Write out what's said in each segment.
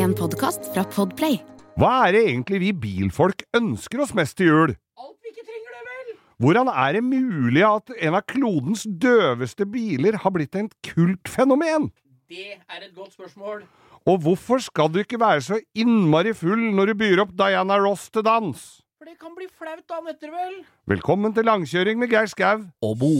En podkast fra Podplay. Hva er det egentlig vi bilfolk ønsker oss mest til jul? Alt vi ikke trenger det, vel? Hvordan er det mulig at en av klodens døveste biler har blitt en kultfenomen? Det er et godt spørsmål. Og hvorfor skal du ikke være så innmari full når du byr opp Diana Ross til dans? For det kan bli flaut dagen etter, vel? Velkommen til langkjøring med Geir Skau. Og Bo.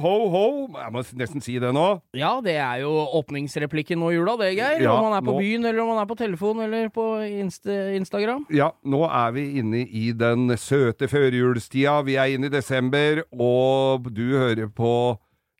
Ho, ho. Jeg må nesten si det nå. Ja, det er jo åpningsreplikken nå i jula, det, Geir. Ja, om man er på nå- byen, eller om man er på telefon, eller på Insta Instagram. Ja, nå er vi inne i den søte førjulstida. Vi er inne i desember, og du hører på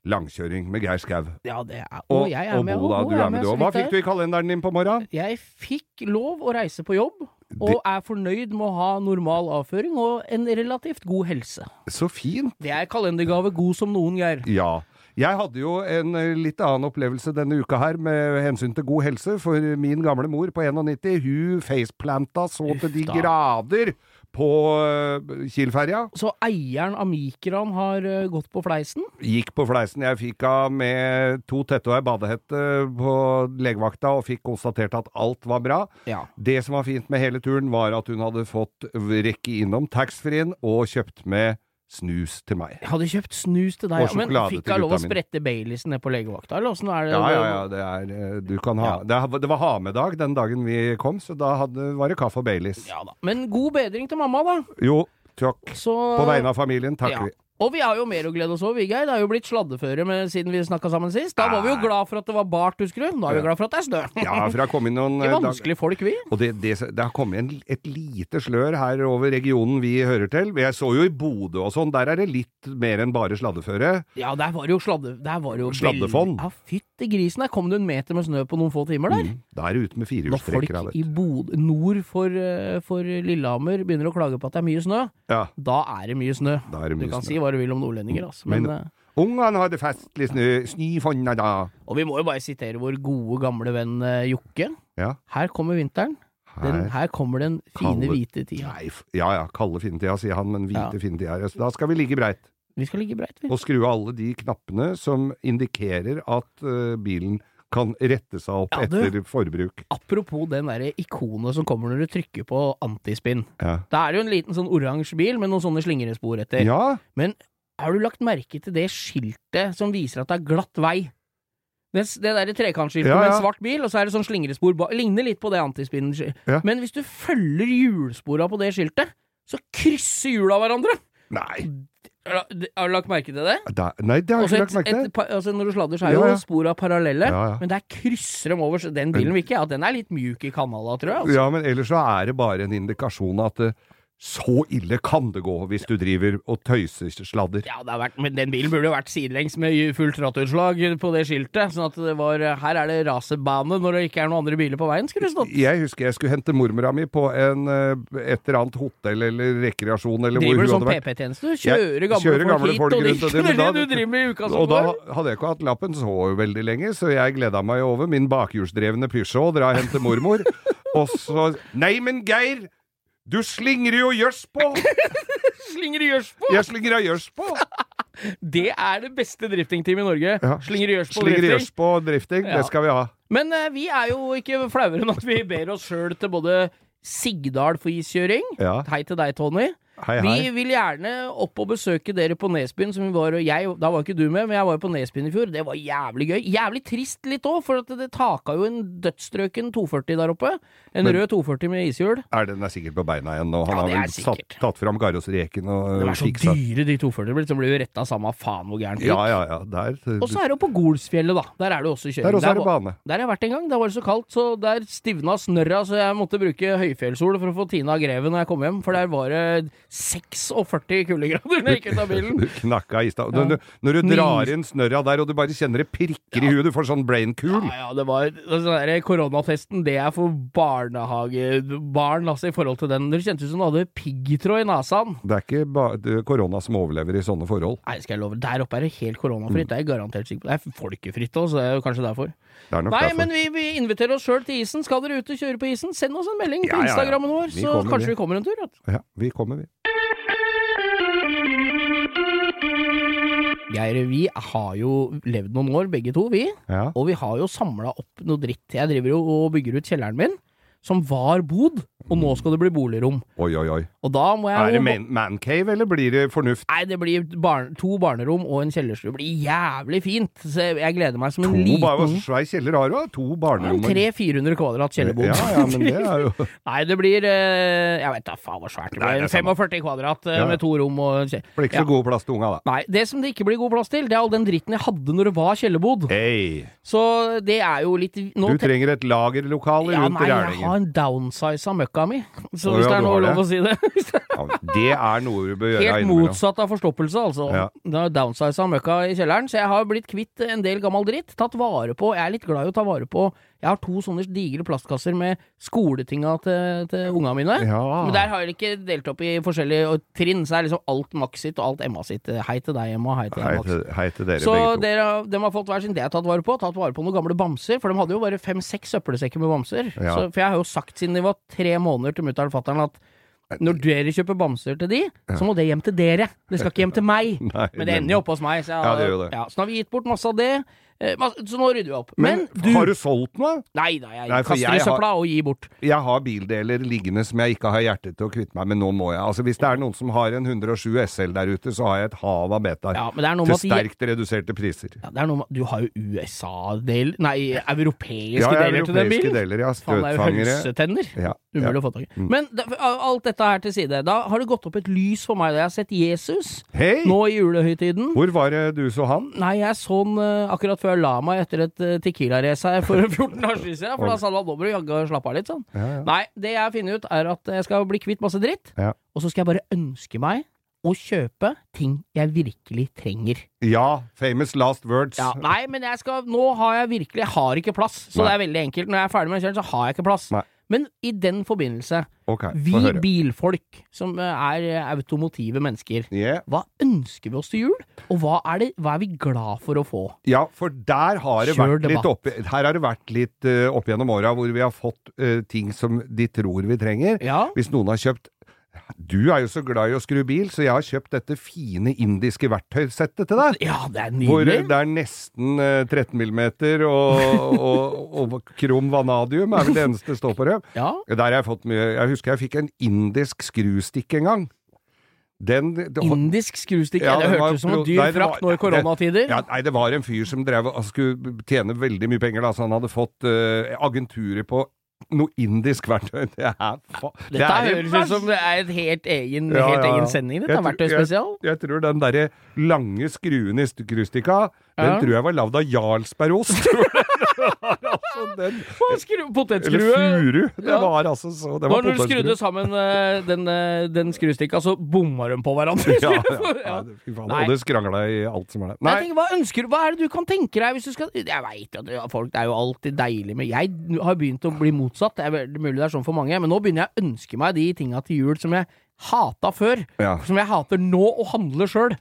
langkjøring med Geir Skau. Ja, det er Og, jeg er med. Bo, da, og du er med, du òg. Hva fikk du i kalenderen din på morgenen? Jeg fikk lov å reise på jobb, og er fornøyd med å ha normal avføring og en relativt god helse. Så fint. Det er kalendergave god som noen, Geir. Ja. Jeg hadde jo en eh, litt annen opplevelse denne uka her med hensyn til god helse, for min gamle mor på 91, hun faceplanta så til de grader på uh, Kiel-ferja. Så eieren av Mikran har eh, gått på fleisen? Gikk på fleisen jeg fikk av med to tette og ei badehette på legevakta, og fikk konstatert at alt var bra. Ja. Det som var fint med hele turen, var at hun hadde fått rekke innom taxfree-en og kjøpt med snus til meg. Jeg hadde kjøpt snus til deg, Og men fikk jeg lov å sprette Baileysen ned på legevakta, eller åssen er det? Ja, ja, ja, det er eh, Du kan ha Ja. det, var ha-med-dag den dagen vi kom, så da hadde, var det kaffe og Baileys. Ja da. Men god bedring til mamma, da. Jo, takk. Så På vegne av familien takker ja. vi. Og vi har jo mer å glede oss over, vi, Geir. Det er jo blitt sladdeføre med, siden vi snakka sammen sist. Da var vi jo glad for at det var bart, husker du. Nå er vi glad for at det er snø. Ja, for det har kommet noen eh, Ikke dag- vanskelige folk, vi. Og det, det, det har kommet en, et lite slør her over regionen vi hører til. Jeg så jo i Bodø og sånn, der er det litt mer enn bare sladdeføre. Ja, der var det jo sladde... Der var jo Sladdefond. Ja, fytti grisen. Der kom det en meter med snø på noen få timer der. Mm. Er det ute med Når folk firehjulstrekkere. i Bodø, nord for, eh, for Lillehammer begynner å klage på at det er mye snø, Ja, da er det mye snø. da er det Du mye snø. Hva du vil om nordlendinger, altså. Men, Men- eh, Ungene hadde festlig snø, snøfonna da. og vi må jo bare sitere vår gode, gamle venn eh, Jokke. Ja. Her kommer vinteren. Den, Her. her kommer den fine, Kalde- hvite tida. Nei, ja ja, kalde finnetida, sier han, men hvite Ja. finnetida Så Da skal vi ligge breit. Vi skal ligge breit, vi. Og skru av alle de knappene som indikerer at uh, bilen kan rette seg opp Ja, du. etter forbruk. Apropos den derre ikonet som kommer når du trykker på antispinn. Ja. Da er det jo en liten sånn oransje bil med noen sånne slingrespor etter. ja. Men har du lagt merke til det skiltet som viser at det er glatt vei? Det, det derre trekantskiltet med en svart bil, og så er det sånn slingrespor. Ligner litt på det antispinnen. Men hvis du følger hjulspora på det skiltet, så krysser hjula hverandre! Nei, Har du lagt merke til det? da, nei, det har jeg ikke lagt merke til. altså når du sladder, så er Ja, jo ja. spora parallelle, Ja, ja. men der krysser de over. Så den bilen vil ikke jeg den er litt mjuk i kanala, tror jeg. Altså. Ja, men ellers så er det bare en indikasjon at eh, så ille kan det gå hvis du driver og tøyser sladder. Ja, det har vært, men den bilen burde jo vært sidelengs med fullt rattutslag på det skiltet. Sånn at det var Her er det rasebane når det ikke er noen andre biler på veien, skulle det stått. Jeg husker jeg skulle hente mormora mi på en, eh, et eller annet hotell eller rekreasjon eller hvor Driver hun du sånn hadde vært. PP-tjeneste? Du kjører gamle kjører folk gamle hit folk og dit? og det- da- du driver med i uka som Og da hadde jeg ikke hatt lappen så veldig lenge, så jeg gleda meg over min bakhjulsdrevne Peugeot, dra og hente mormor. og så Nei, men Geir! Du slingrer jo gjørs på! Slinger gjørs på! Jeg slingrer gjørs på! Det er det beste driftingteamet i Norge. Ja. Slinger gjørs på Slinger drifting. på drifting, Ja. det skal vi ha. Men uh, vi er jo ikke flauere enn at vi ber oss sjøl til både Sigdal for iskjøring. Ja. Hei til deg, Tony. Hei, hei. Vi vil gjerne opp og besøke dere på Nesbyen, som vi var og jeg, Da var ikke du med, men jeg var jo på Nesbyen i fjor. Det var jævlig gøy. Jævlig trist litt òg, for det taka jo en dødsstrøken 240 der oppe. En Men- rød 240 med ishjul. Er den er sikkert på beina igjen nå. Han Ja, har det vel satt, tatt fram garrosreken og Det er så fiksa dyre, de 240 blitt, ble jo retta samme faen hvor gærent det Ja, ja, ja. Der, Og så er det jo på Golsfjellet, da. Der er det også kjøring. der også er det bane. Der har jeg vært en gang. Der var det så kaldt, så der stivna snørra, så jeg måtte bruke høyfjellssol for å få tina greven når jeg kom hjem. For der var det 46 kuldegrader når jeg gikk ut av bilen. Du knakka i stad. Ja. når du drar inn snørra der, og du bare kjenner det prikker i huet, du får sånn brain cool. Ja, ja, det var sånn der, Koronatesten, det er for barnehagebarn, altså, i forhold til den. Det kjentes ut som du hadde piggtråd i nesa. Det er ikke korona som overlever i sånne forhold. Nei, skal jeg love. Der oppe er det helt koronafritt. Det er garantert sikker på. Det er folkefritt òg, så det er kanskje derfor. Det er Nei, derfor. men vi, vi inviterer oss sjøl til isen. Skal dere ut og kjøre på isen, send oss en melding på Ja, ja, ja. Instagrammen vår, så vi kanskje vi. vi kommer en tur. vet. Ja, vi kommer, vi. Geir, vi har jo levd noen år, begge to, vi. Ja. Og vi har jo samla opp noe dritt. Jeg driver jo og bygger ut kjelleren min, som var bod, og nå skal det bli boligrom. Oi, oi, oi. Og da må jeg Er det man mancave, eller blir det fornuft? Nei, det blir barn, to barnerom og en kjellerstue. Det blir jævlig fint. Så jeg gleder meg som en To liten Hva svær kjeller har du? da? To barnerom? 300-400 kvadrat kjellerbod. Ja, ja, men det er jo Nei, det blir eh, Jeg vet da faen hvor svært det Nei, blir. det er 45 kvadrat eh, Ja. med to rom og kje- Blir ikke så god plass til unga, da. Nei, det som det ikke blir god plass til, det er all den dritten jeg hadde når det var kjellerbod. Hey. Så det er jo litt nå Du trenger et lagerlokale ja, rundt nei, Rælingen. Har en downsiza møkka mi. Så hvis ja, det er noe lov det? å si det. Ja, det er noe du bør gjøre Helt innimellom. motsatt av forstoppelse, altså. Ja. Det er downsiza møkka i kjelleren, så jeg har blitt kvitt en del gammel dritt. Tatt vare på Jeg er litt glad i å ta vare på Jeg har to sånne digre plastkasser med skoletinga til, til unga mine. Ja. Men der har jeg ikke delt opp i forskjellige trinn, så er liksom alt Max sitt og alt Emma sitt. Hei til deg, Emma. Hei til Hei deg, Max. til, hei til dere Så dere, de har fått hver sin. Det har jeg tatt vare på. Tatt vare på noen gamle bamser, for de hadde jo bare fem-seks søppelsekker med bamser. Ja. Så, for jeg har jo sagt siden de var tre måneder til mutter'n og fatter'n at når dere kjøper bamser til de, så må det hjem til dere. Det skal ikke hjem til meg. Nei, Men det ender jo oppe hos meg. Så, jeg, Ja, det det. Ja, så nå har vi gitt bort masse av det. Eh, Så nå rydder vi opp. Men, Men, du har du solgt noe? Nei da, jeg Nei, kaster jeg i har- søpla og gir bort. Jeg har bildeler liggende som jeg ikke har hjerte til å kvitte meg med, nå må jeg. Altså Hvis det er noen som har en 107 SL der ute, så har jeg et hav av betaer. Ja, men til sterkt reduserte priser. Ja, det er noe med Du har jo USA-del Nei, europeiske Ja, deler til den bilen. deler, ja. Er Støtfangere. hølsetenner. Ja, Umulig å få tak i. Men det, alt dette her til side. Da har det gått opp et lys for meg da jeg har sett Jesus Hei! nå i julehøytiden. Hvor var det du så han? Nei, jeg så han eh, akkurat før jeg la meg etter et uh, Tequila-race her for 14 år siden. For da sa han at nå må du jaggu slappe av litt, sånn. Ja, ja. Nei, det jeg har funnet ut, er at jeg skal bli kvitt masse dritt. Ja. Og så skal jeg bare ønske meg å kjøpe ting jeg virkelig trenger. Ja, famous last words. Ja, nei, men jeg skal Nå har jeg virkelig Jeg har ikke plass. Så Nei. det er veldig enkelt. Når jeg er ferdig med kjøren, så har jeg ikke plass. Nei. Men i den forbindelse, okay, vi høre. bilfolk som eh, er eh, automotive mennesker, Yeah. hva ønsker vi oss til jul? Og hva er, det, hva er vi glad for å få? Ja, for der har det Kjør vært litt opp, her har det vært litt uh, opp gjennom åra hvor vi har fått uh, ting som de tror vi trenger. Ja, Hvis noen har kjøpt Du er jo så glad i å skru bil, så jeg har kjøpt dette fine indiske verktøysettet til deg. ja det er Hvor det er nesten eh, 13 millimeter og, og, og krom vanadium er vel det eneste det står på røv. Ja, Der har jeg fått mye Jeg husker jeg fikk en indisk skrustikk en gang. Den det, Indisk skrustikke. Ja, det det hørtes ut som en dyr nei, frakt nå i koronatider. Ja, nei, det var en fyr som drev skulle tjene veldig mye penger, da, så han hadde fått uh, agenturer på noe indisk verktøy. Det er, fa det Dette det høres ut som det er en helt egen, Ja, helt ja, egen sending. Dette er verktøyspesial. Jeg, jeg tror den derre lange skruen i skrustikka, den tror jeg var lagd av Jarlsbergost. Altså, den, skru, potetskrue. eller furu. Det Ja. var altså så Det var når du skrudde sammen eh, den, eh, den skrustikka, så bomma de på hverandre? Ja, ja, Nei. Og det skrangla i alt som er der. Nei, tenker, hva ønsker du? Hva er det du kan tenke deg hvis du skal Jeg veit at folk Det er jo alltid deilig med Jeg har begynt å bli motsatt. Det er mulig det er sånn for mange, men nå begynner jeg å ønske meg de tinga til jul som jeg hata før. Ja. Som jeg hater nå å handle sjøl.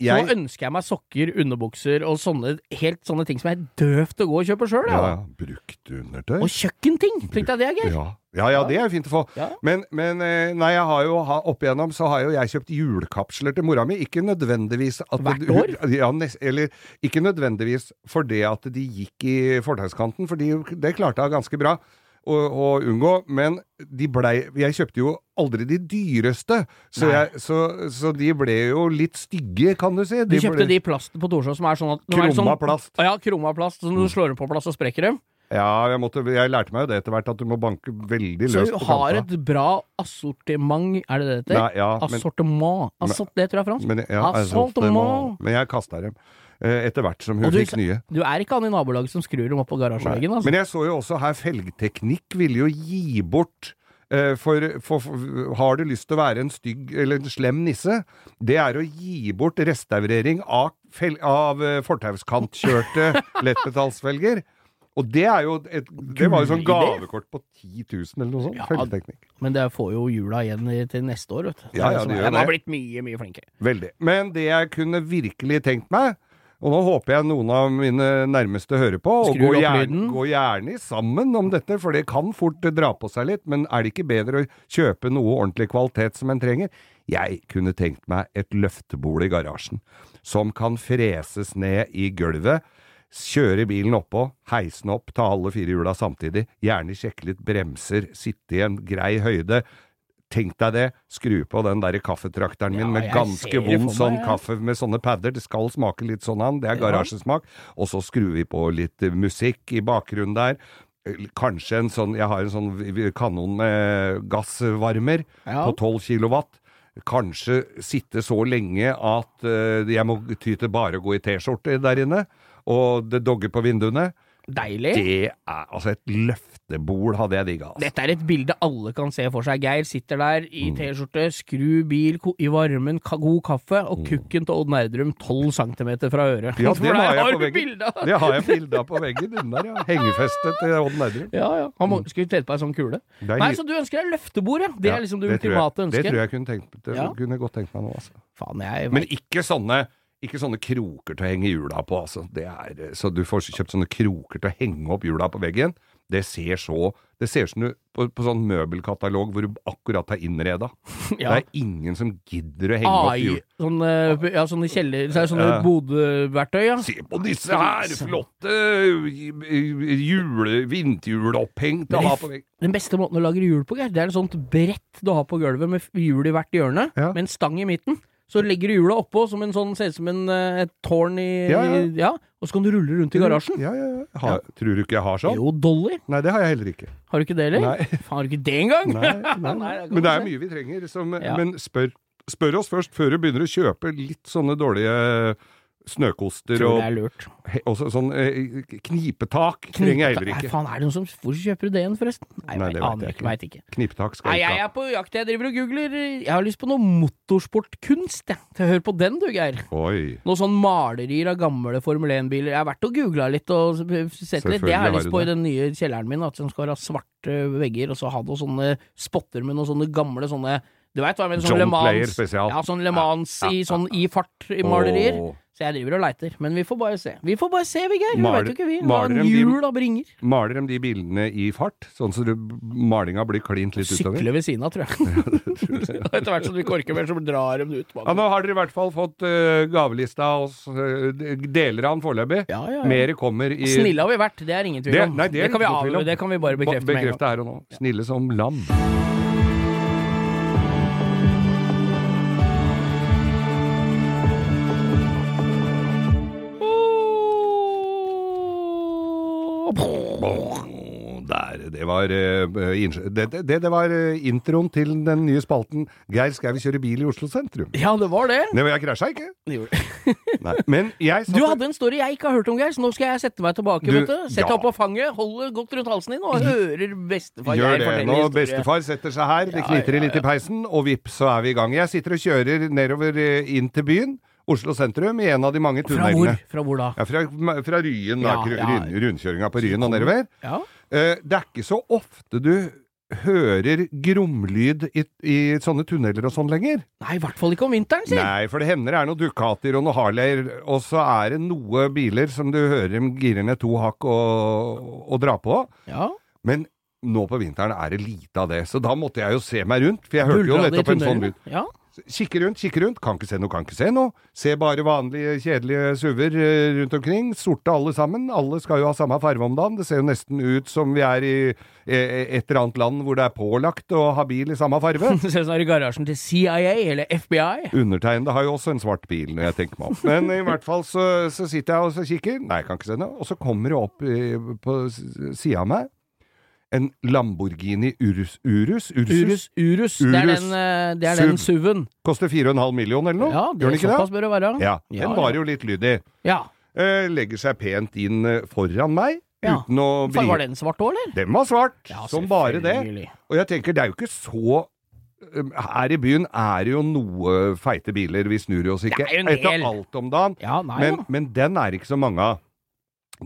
jeg nå ønsker jeg meg sokker, underbukser og sånne helt sånne ting som jeg er døvt å gå og kjøpe sjøl. ja, Ja. Brukt undertøy? Og kjøkkenting! Tenk deg det gøy. Ja. ja, ja, det er fint å få. Men, men eh, nei, jeg har jo opp igjennom så har jo jeg kjøpt julekapsler til mora mi. Ikke nødvendigvis at Hvert det- år? Ja, nest, eller ikke nødvendigvis fordi at de gikk i fortauskanten, for de, det klarte jeg ganske bra å, å unngå. Men de blei Jeg kjøpte jo aldri de dyreste, så, jeg, så, så de ble jo litt stygge, kan du si. Du kjøpte ble, de plast på Torshov som er sånn at kroma er Krumma sånn, plast. Ja, krumma plast. Så når du slår dem på plass, så sprekker de. Ja, jeg, måtte, jeg lærte meg jo det etter hvert, at du må banke veldig løst. Så du har et bra assortiment, er det det heter? Nei, ja, men- Assortiment. Assort, det tror jeg er fransk. Men, ja, Assortiment. men jeg kasta dem etter hvert som hun du- fikk nye. Du er ikke han i nabolaget som skrur dem opp på garasjeveggen, altså? Men jeg så jo også her Felgteknikk ville jo gi bort Eh, For, for, for har du lyst til å være en stygg eller en slem nisse, det er å gi bort restaurering av, fel, av eh, fortauskantkjørte lettmetallsfelger. Og det er jo et, Det var jo sånn gavekort på 10 000 eller noe sånt. Ja. Følgeteknikk. Men det får jo jula igjen til neste år, vet du. Ja, ja, det gjør det. De har blitt mye, mye flinkere. Veldig. Men det jeg kunne virkelig tenkt meg, og nå håper jeg noen av mine nærmeste hører på, og gå gjerne, gå gjerne sammen om dette, for det kan fort dra på seg litt, men er det ikke bedre å kjøpe noe ordentlig kvalitet som en trenger? Jeg kunne tenkt meg et løftebol i garasjen, som kan freses ned i gulvet, kjøre bilen oppå, heise den opp, ta alle fire hjula samtidig, gjerne sjekke litt bremser, sitte i en grei høyde, Tenk deg det, skru på den der kaffetrakteren min Ja, med ganske vond sånn kaffe med sånne padder. Det skal smake litt sånn an, det er garasjesmak. Og så skrur vi på litt eh, musikk i bakgrunnen der. Eh, Kanskje en sånn Jeg har en sånn kanon med gassvarmer Ja. på 12 kilowatt. Kanskje sitte så lenge at eh, jeg må ty til bare å gå i T-skjorte der inne, og det dogger på vinduene. Deilig. Det er altså et løftebol, hadde jeg digga. Altså. Dette er et bilde alle kan se for seg. Geir sitter der i Mm. T-skjorte, skru bil i varmen, ka god kaffe, og kukken til Odd Nerdrum 12 cm fra øret. Mm. Ja, det har jeg på veggen. Det har jeg bilde av på veggen inne der, ja. Hengefestet til Odd Nerdrum. Ja, ja. Han må, skulle tette på ei sånn kule. Det Nei, så du ønsker deg løftebord, ja. Det Ja, er liksom det det ultimate ønsket. Det tror jeg kunne, tenkt, det Ja. kunne godt tenkt meg nå, altså. Faen, jeg Men ikke sånne, ikke sånne kroker til å henge hjula på, altså. Det er, så du får kjøpt sånne kroker til å henge opp hjula på veggen. Det ser så Det ser ut som du på, på sånn møbelkatalog hvor du akkurat har innreda. Ja. Det er ingen som gidder å henge opp AI, hjul. sånne, ja, sånne kjeller... Så er sånne uh, Bodø-verktøy, ja. Se på disse her! Flotte jule, vinterhjul opphengt å ha på veggen. Den beste måten å lage hjul på, Geir, det er et sånt brett du har på gulvet med hjul i hvert hjørne, Ja. med en stang i midten. Så legger du hjula oppå som en sånn, ser ut som en, eh, et tårn i Ja, ja. ja. Og så kan du rulle rundt i garasjen. Ja, ja, ja. Har, Tror du ikke jeg har sånn? Jo, Dolly. Nei, det har jeg heller ikke. Har du ikke det, eller? Nei. Faen, har du ikke det engang? Nei, nei, Nei, Men det er mye vi trenger. Som. Men spør, spør oss først, før du begynner å kjøpe litt sånne dårlige snøkoster Tror og det er lurt. he- også sånn eh, knipetak. Trenger jeg heller Nei, faen, er det noen som Hvor kjøper du det igjen, forresten? Nei, Nei, det vet aner jeg ikke. ikke. Ikke. Knipetak skal Nei, jeg jeg ikke ha. er på jakt. Jeg driver og googler. Jeg har lyst på noe motorsportkunst, jeg. Til Hør på den, du, Geir. Oi. Noen sånn malerier av gamle Formel 1-biler. Jeg har vært og googla litt og sett litt. Det har jeg lyst på i den nye kjelleren min. At den skal ha svarte vegger, og så ha noen sånne spotter med noen sånne gamle sånne Du veit hva jeg mener? Sånn John Le Mans. Player spesial. Ja, sånn Le Mans i, sånn, i fart i malerier. Oh. Så jeg driver og leiter. Men vi får bare se. Vi får bare se, vi, Geir. Vi veit jo ikke, vi. Hva jula bringer. Maler de de bildene i fart, sånn så du, malinga blir klint litt utover? Sykler ved siden av, tror jeg. Etter hvert som du ikke orker mer, så drar de det ut. Ja, nå har dere i hvert fall fått uh, gavelista av oss, eh, deler av den foreløpig. Ja, ja, ja. Mer kommer i Snille har vi vært, det er ingen tvil Det- om. nei, det det, kan vi av, det kan vi bare bekrefte med en gang. Bekrefte her og nå. Snille som lam. Det var, eh, det, det, det var eh, introen til den nye spalten Geir skal vi kjøre bil i Oslo sentrum? Ja, det var det. Nei, men jeg krasja ikke. Nei. Men jeg Du hadde en story jeg ikke har hørt om, Geir, så nå skal jeg sette meg tilbake. Du, vet du. Sett ja. deg opp på fanget, holde godt rundt halsen din, og hører bestefar Gjør det. Nå historie. bestefar setter seg her, det Ja, knitrer ja, litt i peisen, og vips, så er vi i gang. Jeg sitter og kjører nedover eh, inn til byen, Oslo sentrum, i en av de mange tunnelene. Fra hvor? Fra hvor da? Ja, fra, fra Ryen, da, ja. rundkjøringa på Ryen og nedover. Ja. Eh, det er ikke så ofte du hører gromlyd i, i sånne tunneler og sånn lenger. Nei, i hvert fall ikke om vinteren, si. Nei, for det hender det er noen Ducatier og noen Harleyer, og så er det noe biler som du hører dem gire ned to hakk og, og dra på. Ja. Men nå på vinteren er det lite av det, så da måtte jeg jo se meg rundt. For jeg hørte jo Buldra det nettopp en sånn lyd. Ja. Kikke rundt, kikke rundt. Kan ikke se noe, kan ikke se noe. Se bare vanlige, kjedelige SUV-er eh, rundt omkring. Sorte alle sammen. Alle skal jo ha samme farve om dagen. Det ser jo nesten ut som vi er i eh, et eller annet land hvor det er pålagt å ha bil i samme farve. Det ser ut som det er i garasjen til CIA eller FBI. Undertegnede har jo også en svart bil, når jeg tenker meg om. Men i hvert fall så, så sitter jeg og så kikker. Nei, kan ikke se noe. Og så kommer det opp på sida av meg en Lamborghini Urus. Urus? Ursus? Urus, Urus. Det er den, eh, det er den SUV-en. Koster 4,5 millioner eller noe? Ja, Gjør det den ikke såpass det? bør det være. Ja, Ja, den var jo litt lydig. Ja. Eh, legger seg pent inn eh, foran meg. Ja. uten å bli var den svart òg, eller? Den var svart, Ja, som bare det. Og jeg tenker, det er jo ikke så um, Her i byen er det jo noe feite biler, vi snur oss ikke Det er jo en etter alt om dagen. Ja, nei Men, men den er ikke så mange av,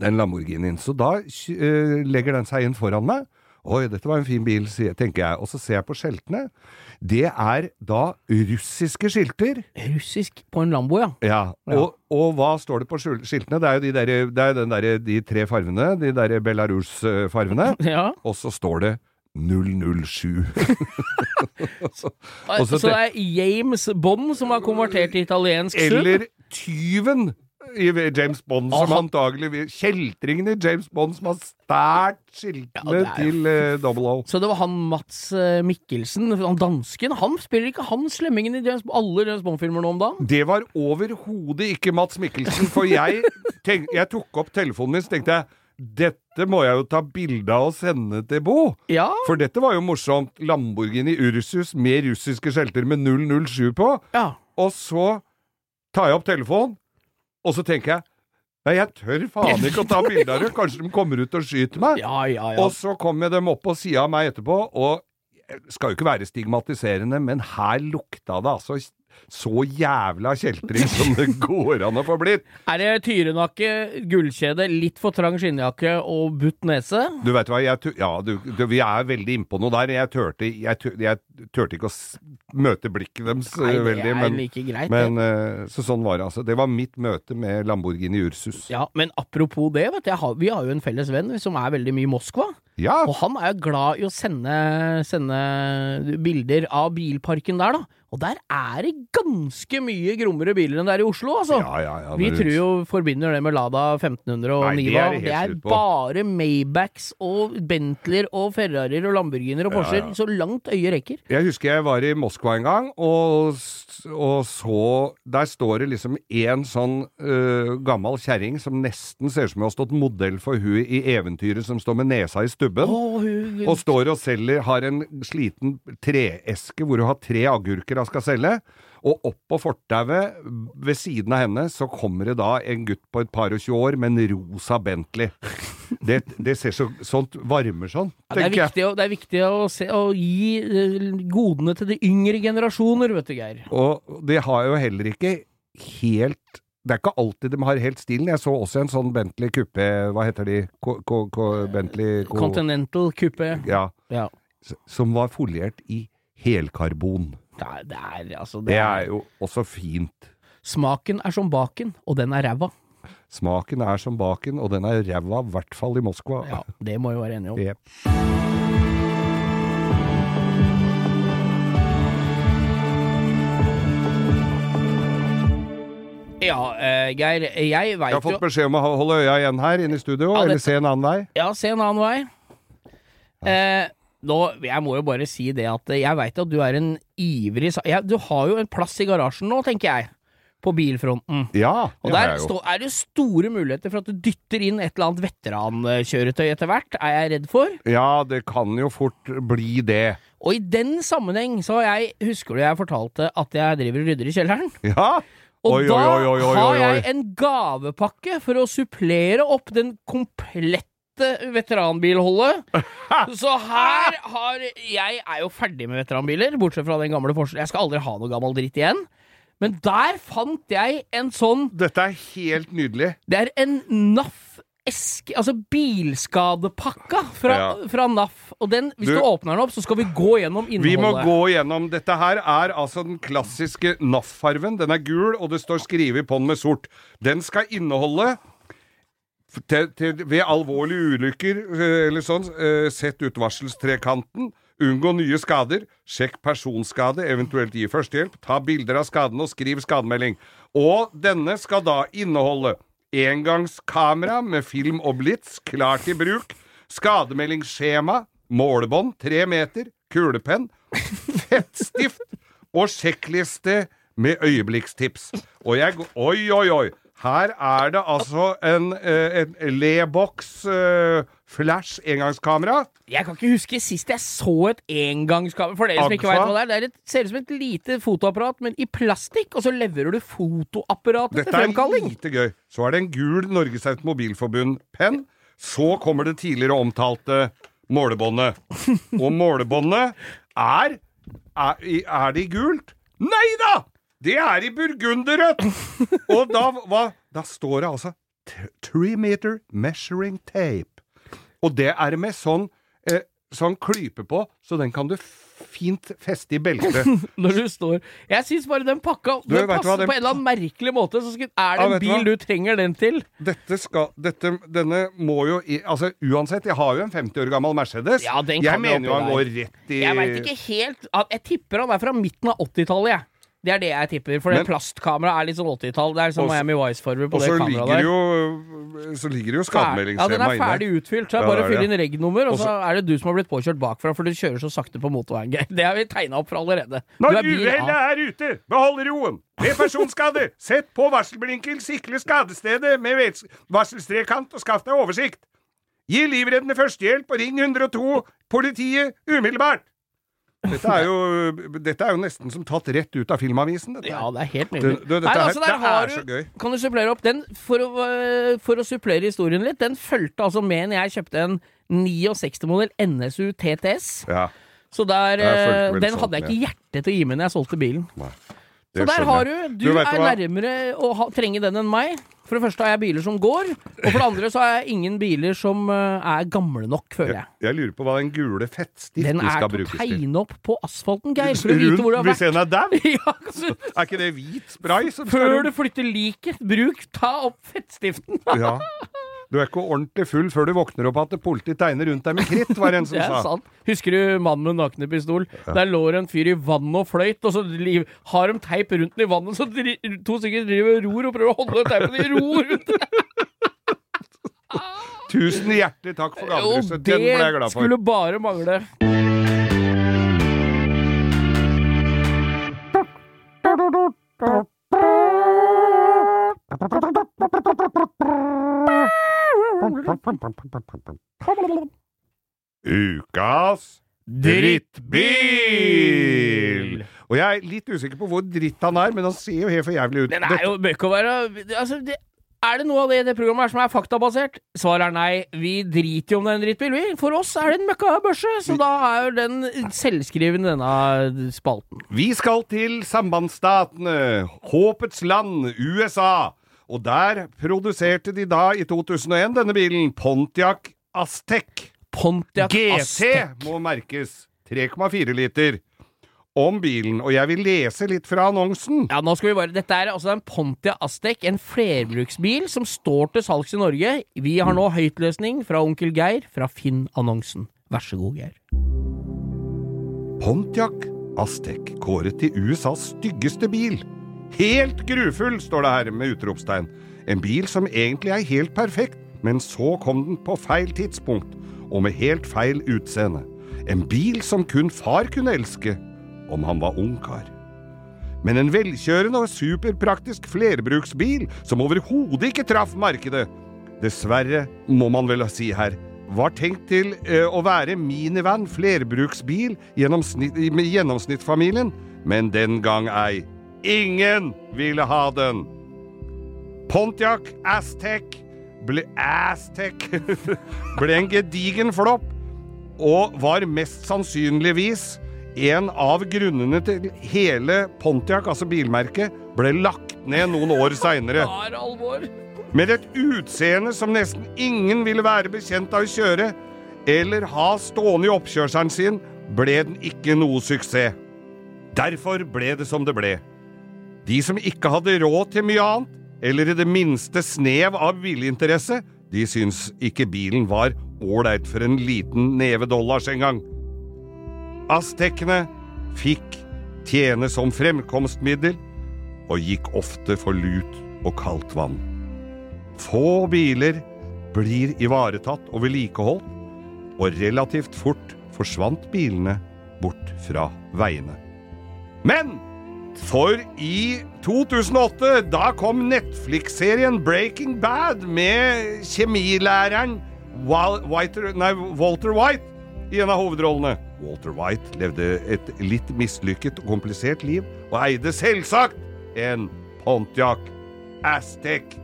den Lamborghinien. Så da uh, legger den seg inn foran meg. Oi, dette var en fin bil, tenker jeg. Og så ser jeg på skiltene. Det er da russiske skilter. Russisk på en Lambo, ja. Ja. Og, og hva står det på skil- skiltene? Det er jo de, der, det er den der, de tre fargene, de der Belarus-fargene. ja. Og så står det 007. Så, så så det er James Bond som har konvertert til italiensk sub? Eller tyven i James Bond, som han... antagelig Kjeltringen i James Bond som har stært skiltene Ja, til uh, Double O. Så det var han Mats eh, Mikkelsen, han dansken, han spiller ikke han slemmingen i James, alle James Bond-filmer nå om dagen? Det var overhodet ikke Mats Mikkelsen, for jeg, tenk, jeg tok opp telefonen min så tenkte jeg dette må jeg jo ta bilde av og sende til Bo. Ja, For dette var jo morsomt. Lamborghini Ursus med russiske skjelter med 007 på. ja. Og så tar jeg opp telefonen, og så tenker jeg Nei, jeg tør faen ikke å ta bilde av det. Kanskje de kommer ut og skyter meg. Ja, ja, ja. Og så kommer de opp på sida av meg etterpå, og skal jo ikke være stigmatiserende, men her lukta det altså så jævla kjeltring som det går an å få blitt. Er det tyrenakke, gullkjede, litt for trang skinnjakke og butt nese? Du vet hva, jeg, ja, du, du, vi er veldig innpå noe der. Jeg turte, jeg, jeg turte ikke å møte blikket deres Nei, eh, det veldig, er men, like greit. men eh, Så sånn var det altså. Det var mitt møte med Lamborghini Ursus. Ja, men apropos det, vet du, har, vi har jo en felles venn som er veldig mye i Moskva. Ja, Og han er jo glad i å sende, sende bilder av bilparken der, da. Og der er det ganske mye grommere biler enn det er i Oslo, altså. ja, ja, ja Vi tror jo forbinder det med Lada 1500 og Nei, Niva. det er, Det er bare Maybachs og Bentleyer og Ferrarier og Lamborghiner og Porscher, så langt øyet rekker. Jeg husker jeg var i Moskva en gang, og, og så Der står det liksom en sånn uh, gammel kjerring som nesten ser ut som hun har stått modell for hun i eventyret som står med nesa i stubben. Å, hun, Og står og selger, har en sliten treeske hvor hun har tre agurker hun skal selge. Og opp på fortauet ved siden av henne så kommer det da en gutt på et par og tjue år med en rosa Bentley. Det, det ser så sånt varmer sånn, ja, det, er tenker jeg. viktig, det er viktig å, se, å gi eh, godene til de yngre generasjoner, vet du, Geir. Og det har jo heller ikke helt Det er ikke alltid de har helt stilen. Jeg så også en sånn Bentley Coupé Hva heter de? Ko, ko, ko, Bentley ko, Continental Coupé. Ja. Ja. Som var foliert i helkarbon. Det er, det er altså Det er jo også fint. Smaken er som baken, og den er ræva. Smaken er som baken, og den er ræva, i hvert fall i Moskva. Ja, det må vi være enige om. Yep. Ja, uh, Geir, jeg Jeg har fått beskjed om å holde øya igjen her inne i studio, Ja, eller se en annen vei. Ja, se en annen vei. Eh, nå, jeg må jo bare si det at jeg veit at du er en ivrig ja, Du har jo en plass i garasjen nå, tenker jeg. På bilfronten. Ja, Og der jeg stå, er det store muligheter for at du dytter inn et eller annet veterankjøretøy etter hvert, er jeg redd for. Ja, det kan jo fort bli det. Og i den sammenheng så har jeg Husker du jeg fortalte at jeg driver og rydder i kjelleren? Ja! Og Oi, da oi, oi, har jeg en gavepakke for å supplere opp den komplette veteranbilholdet. Så her har Jeg er jo ferdig med veteranbiler, bortsett fra den gamle Porsche. Jeg skal aldri ha noe gammel dritt igjen. Men der fant jeg en sånn Dette er helt nydelig. Det er en NAF eske Altså bilskadepakka fra, Ja. fra NAF. Og den, hvis Du- du, åpner den opp, så skal vi gå gjennom innholdet. Vi må gå gjennom Dette her er altså den klassiske NAF-farven. Den er gul, og det står skrevet på den med sort. Den skal inneholde til, til, ved alvorlige ulykker eh, eller sånn, eh, sett utvarselstrekanten. Unngå nye skader. Sjekk personskade, eventuelt gi førstehjelp. Ta bilder av skaden og skriv skademelding. Og denne skal da inneholde engangskamera med film og blits klart i bruk. Skademeldingsskjema. Målebånd tre meter. Kulepenn. Fettstift. Og sjekkliste med øyeblikkstips. Og jeg Oi, oi, oi! Her er det altså en, eh, en Lebox eh, flash engangskamera. Jeg kan ikke huske sist jeg så et engangskamera. For dere som ikke vet hva det er. Det er ser ut som et lite fotoapparat, men i plastikk, og så leverer du fotoapparatet til Dette er lite gøy. Så er det en gul Norges Automobilforbund-penn. Så kommer det tidligere omtalte målebåndet. Og målebåndet er Er, er det i gult? Nei da! Det er i burgunderrødt! Og da, hva, da står det altså Three meter measuring tape. Og det er med sånn, eh, sånn klype på, så den kan du fint feste i beltet. Når du står Jeg syns bare den pakka Du, Den hva, passer den- på en eller annen merkelig måte. Så skal, er det Ja, en bil hva? du trenger den til? Dette skal Dette Denne må jo Altså uansett, jeg har jo en 50 år gammel Mercedes. Ja, den jeg kan mener jo han går rett i Jeg veit ikke helt Jeg tipper han er fra midten av 80-tallet, jeg. Det er det jeg tipper. For det Men- plastkameraet er litt sånn 80-tall. Det er sånn Og så- Miami Vice-former på Og det så kameraet ligger der. det jo Så ligger det jo Ja, den er inne. ferdig utfylt, så det er bare å fylle inn regnummer, og Og så er det du som har blitt påkjørt bakfra, for du kjører så sakte på motorveien, Det har vi tegna opp for allerede. Når uhellet er ute, behold roen. Ved personskade, sett på varselblinkel, sikle skadestedet med varselstrekant og skaff deg oversikt. Gi livreddende førstehjelp og ring 102 politiet umiddelbart. Dette er jo, dette er jo nesten som tatt rett ut av Filmavisen. Dette. Ja, det er helt nydelig. du, dette Nei, her, altså, det er så gøy. Kan du supplere opp den? For å, øh, for å supplere historien litt, den fulgte altså med når jeg kjøpte en 69-modell NSU TTS. Ja, Så der, vel den sånn hadde jeg ikke hjerte til å gi med når jeg solgte bilen. nei. Så der har du Du, Du er nærmere å ha, trenge den enn meg. For det første har jeg biler som går, og for det andre så har jeg ingen biler som øh, er gamle nok, føler jeg. Jeg lurer på hva den gule fettstiften skal skal til Den er til. å tegne opp på asfalten, Geir, for å vite hvor du har vært. hvis en er dau? Ja, altså, Er ikke det hvit spray som før du flytter liket, bruk, ta opp fettstiften. Ja. Du er ikke ordentlig full før du våkner opp at politiet tegner rundt deg med kritt, var det en som Det er sa. sant. Husker du mannen med nakne pistol? Der lå det en fyr i vannet og fløyt, og så har de teip rundt den i vannet, så to stykker driver og ror og prøver å holde teipen i ro rundt den. Tusen hjertelig takk for Jo. Den ble jeg det glad for. skulle bare mangle. Ukas drittbil! Og jeg er litt usikker på hvor dritt han er, men han ser jo helt for jævlig ut. Den er jo bør ikke være altså, det, Er det noe av det i det programmet her som er faktabasert? Svaret er nei. Vi driter jo om det er en drittbil, vi. For oss er det en møkkabørse, så da er jo den selvskriven, denne spalten. Vi skal til sambandsstatene, håpets land, USA. Og der produserte de da, i 2001, denne bilen, Pontiac Aztec. Pontiac GT Aztec. må merkes. 3,4 liter. Om bilen, og jeg vil lese litt fra annonsen. Ja, nå skal vi bare Dette er altså en Pontia Aztec, en flerbruksbil som står til salgs i Norge. Vi har nå høytløsning fra onkel Geir fra Finn-annonsen. Vær så god, Geir. Pontiac Aztec kåret til USAs styggeste bil. Helt grufull, står det her med utropstegn. En bil som egentlig er helt perfekt, men så kom den på feil tidspunkt, og med helt feil utseende. En bil som kun far kunne elske, om han var ungkar. Men en velkjørende og superpraktisk flerbruksbil som overhodet ikke traff markedet. Dessverre, må man vel si her, var tenkt til ø, å være minivan flerbruksbil gjennomsnitt, med gjennomsnittsfamilien, men den gang ei. Ingen ville ha den. Pontiac Aztec ble Aztec ble en gedigen flopp, og var mest sannsynligvis en av grunnene til hele Pontiac, altså bilmerket, ble lagt ned noen år seinere. Er. Med et utseende som nesten ingen ville være bekjent av å kjøre, eller ha stående i oppkjørselen sin, ble den ikke noe suksess. Derfor ble det som det ble. De som ikke hadde råd til mye annet, eller i det minste snev av bilinteresse, de syntes ikke bilen var ålreit for en liten neve dollars engang. Aztekene fikk tjene som fremkomstmiddel, og gikk ofte for lut og kaldt vann. Få biler blir ivaretatt og vedlikeholdt, og relativt fort forsvant bilene bort fra veiene. Men for i 2008, da kom Netflix-serien Breaking Bad med kjemilæreren Wal- Whiter, nei, Walter White i en av hovedrollene. Walter White levde et litt mislykket og komplisert liv, og eide selvsagt en Pontiac Aztec.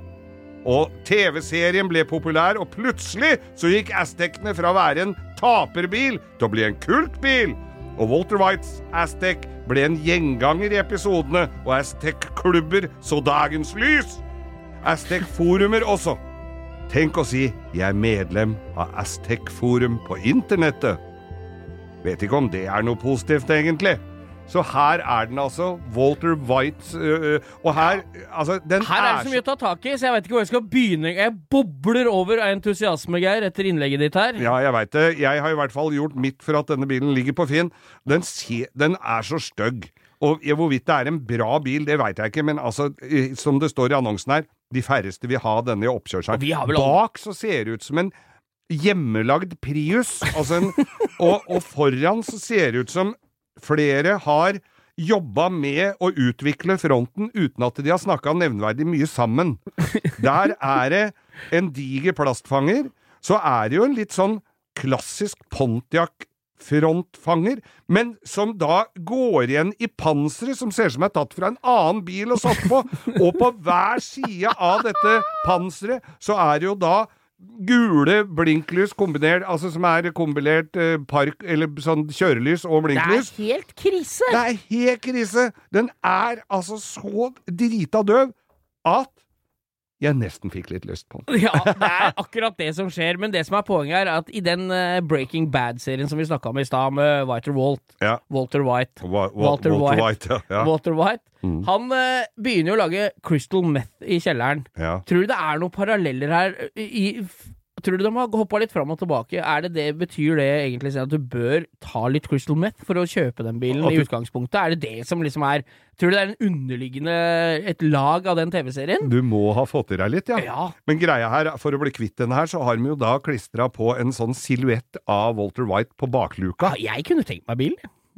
Og TV-serien ble populær, og plutselig så gikk Aztecene fra å være en taperbil til å bli en kultbil. Og Walter Whites Aztek ble en gjenganger i episodene, og Aztec-klubber så dagens lys. Aztec-forumer også. Tenk å si 'jeg er medlem av Aztec-forum på internettet'. Vet ikke om det er noe positivt, egentlig. Så her er den altså. Walter White øh, Og her Altså, den Her er det så mye å ta tak i, så jeg vet ikke hvor jeg skal begynne. Jeg bobler over av entusiasme, Geir, etter innlegget ditt her. Ja, jeg veit det. Jeg har i hvert fall gjort mitt for at denne bilen ligger på Finn. Den, se, den er så stygg. Og hvorvidt det er en bra bil, det veit jeg ikke, men altså, som det står i annonsen her, de færreste vil ha denne i oppkjørselen. Bak så ser det ut som en hjemmelagd Prius, altså en, og, og foran så ser det ut som flere har jobba med å utvikle fronten uten at de har snakka nevnverdig mye sammen. Der er det en diger plastfanger. Så er det jo en litt sånn klassisk Pontiac-frontfanger, men som da går igjen i panseret, som ser ut som er tatt fra en annen bil og satt på. Og på hver side av dette panseret så er det jo da gule blinklys kombinert, altså som er kombinert eh, park, eller sånn kjørelys og Det er blinklys. helt krise! Det er helt krise! Den er altså så drita døv at jeg nesten fikk litt lyst på den. Ja, det er akkurat det som skjer. Men det som er poenget her, er at i den eh, Breaking Bad-serien som vi snakka om i stad, med Walter Walt, Ja. Walter White Wa- wa- Walter White. White ja. Walter White Mm. Han uh, begynner jo å lage crystal meth i kjelleren. ja. Tror du det er noen paralleller her i, i Tror du de har hoppa litt fram og tilbake? Er det det, Betyr det egentlig at du bør ta litt crystal meth for å kjøpe den bilen du, i utgangspunktet? Er det det som liksom er Tror du det er en underliggende et lag av den TV-serien? Du må ha fått i deg litt, ja. Ja. Men greia her, for å bli kvitt denne her, så har vi jo da klistra på en sånn silhuett av Walter White på bakluka. ja. Jeg kunne tenkt meg bil.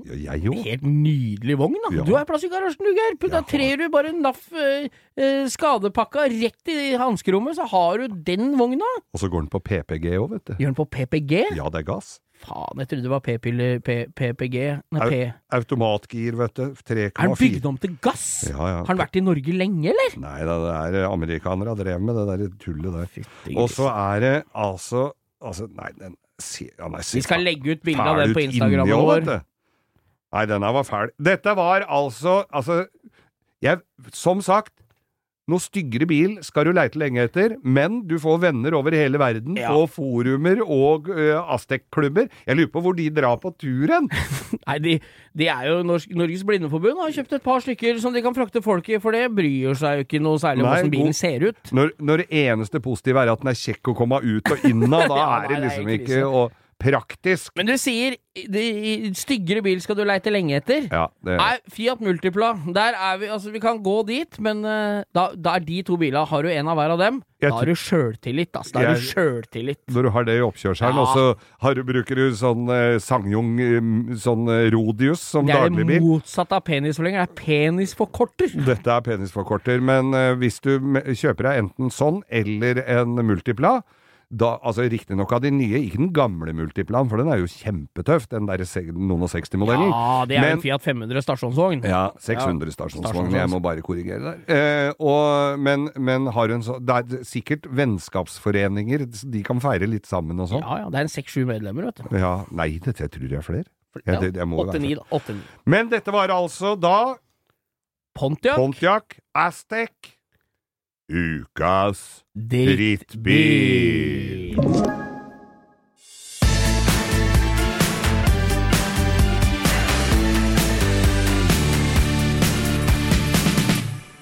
Ja, jeg jo. Helt nydelig vogn, da. Ja. Du har plass i garasjen, du, Geir. Da trer du bare NAF eh, eh, skadepakka rett i hanskerommet, så har du den vogna. Og så går den på PPG òg, vet du. Gjør den på PPG? Ja, det er gass. Faen, jeg trodde det var P-pille PPG. Nei, P. Automatgir, vet du. 3,4. Er den bygd om til gass? Ja, ja. Har den vært i Norge lenge, eller? Nei da, det er amerikanere har drevet med det der tullet der. Og så er det altså Altså, nei, den ser ja, nei, Vi skal legge ut bilde av den på ut inni vår. Nei, denne var fæl. Dette var altså Altså, jeg Som sagt, noe styggere bil skal du leite lenge etter, men du får venner over hele verden Ja. på forumer og uh, Aztek-klubber. Jeg lurer på hvor de drar på turen. Nei, de, de er jo Norsk, Norges Blindeforbund har kjøpt et par stykker som de kan frakte folk i, for det bryr seg jo ikke noe særlig om hvordan bilen ser ut. Når, når det eneste positive er at den er kjekk å komme ut og inn av, da Ja, er det liksom ikke og praktisk. Men du sier de, styggere bil skal du leite lenge etter. Ja, det, Nei, Fiat Multipla, der er vi Altså, vi kan gå dit, men uh, da, da er de to bilene Har du en av hver av dem, Jeg da har du sjøltillit, Altså. Da har du Jeg- sjøltillit. Når du har det i oppkjørselen, Ja. og så har du, bruker du sånn eh, Sangjong eh, sånn eh, Rodius som Det er det dagligbil. motsatte av penisforlenger. Det er penisforkorter. Dette er penisforkorter, men uh, hvis du kjøper deg enten sånn eller en Multipla da, altså Riktignok av de nye, ikke den gamle Multiplan, for den er jo kjempetøff, den der noen og 60-modellen. Ja, det er Men- en Fiat 500 stasjonsvogn. Ja, 600 stasjonsvogn. stasjonsvogn. Jeg må bare korrigere der. Eh, og, men, men har hun så Det er sikkert vennskapsforeninger, de kan feire litt sammen og sånn. Ja, ja. Det er en seks-sju medlemmer, vet du. Ja, nei, dette jeg tror jeg er flere. Ja, det, det må være Åtte-ni, flere. da. Åtte-ni. Men dette var altså da Pontiac. Pontiac Aztec. Ukas Drittbil.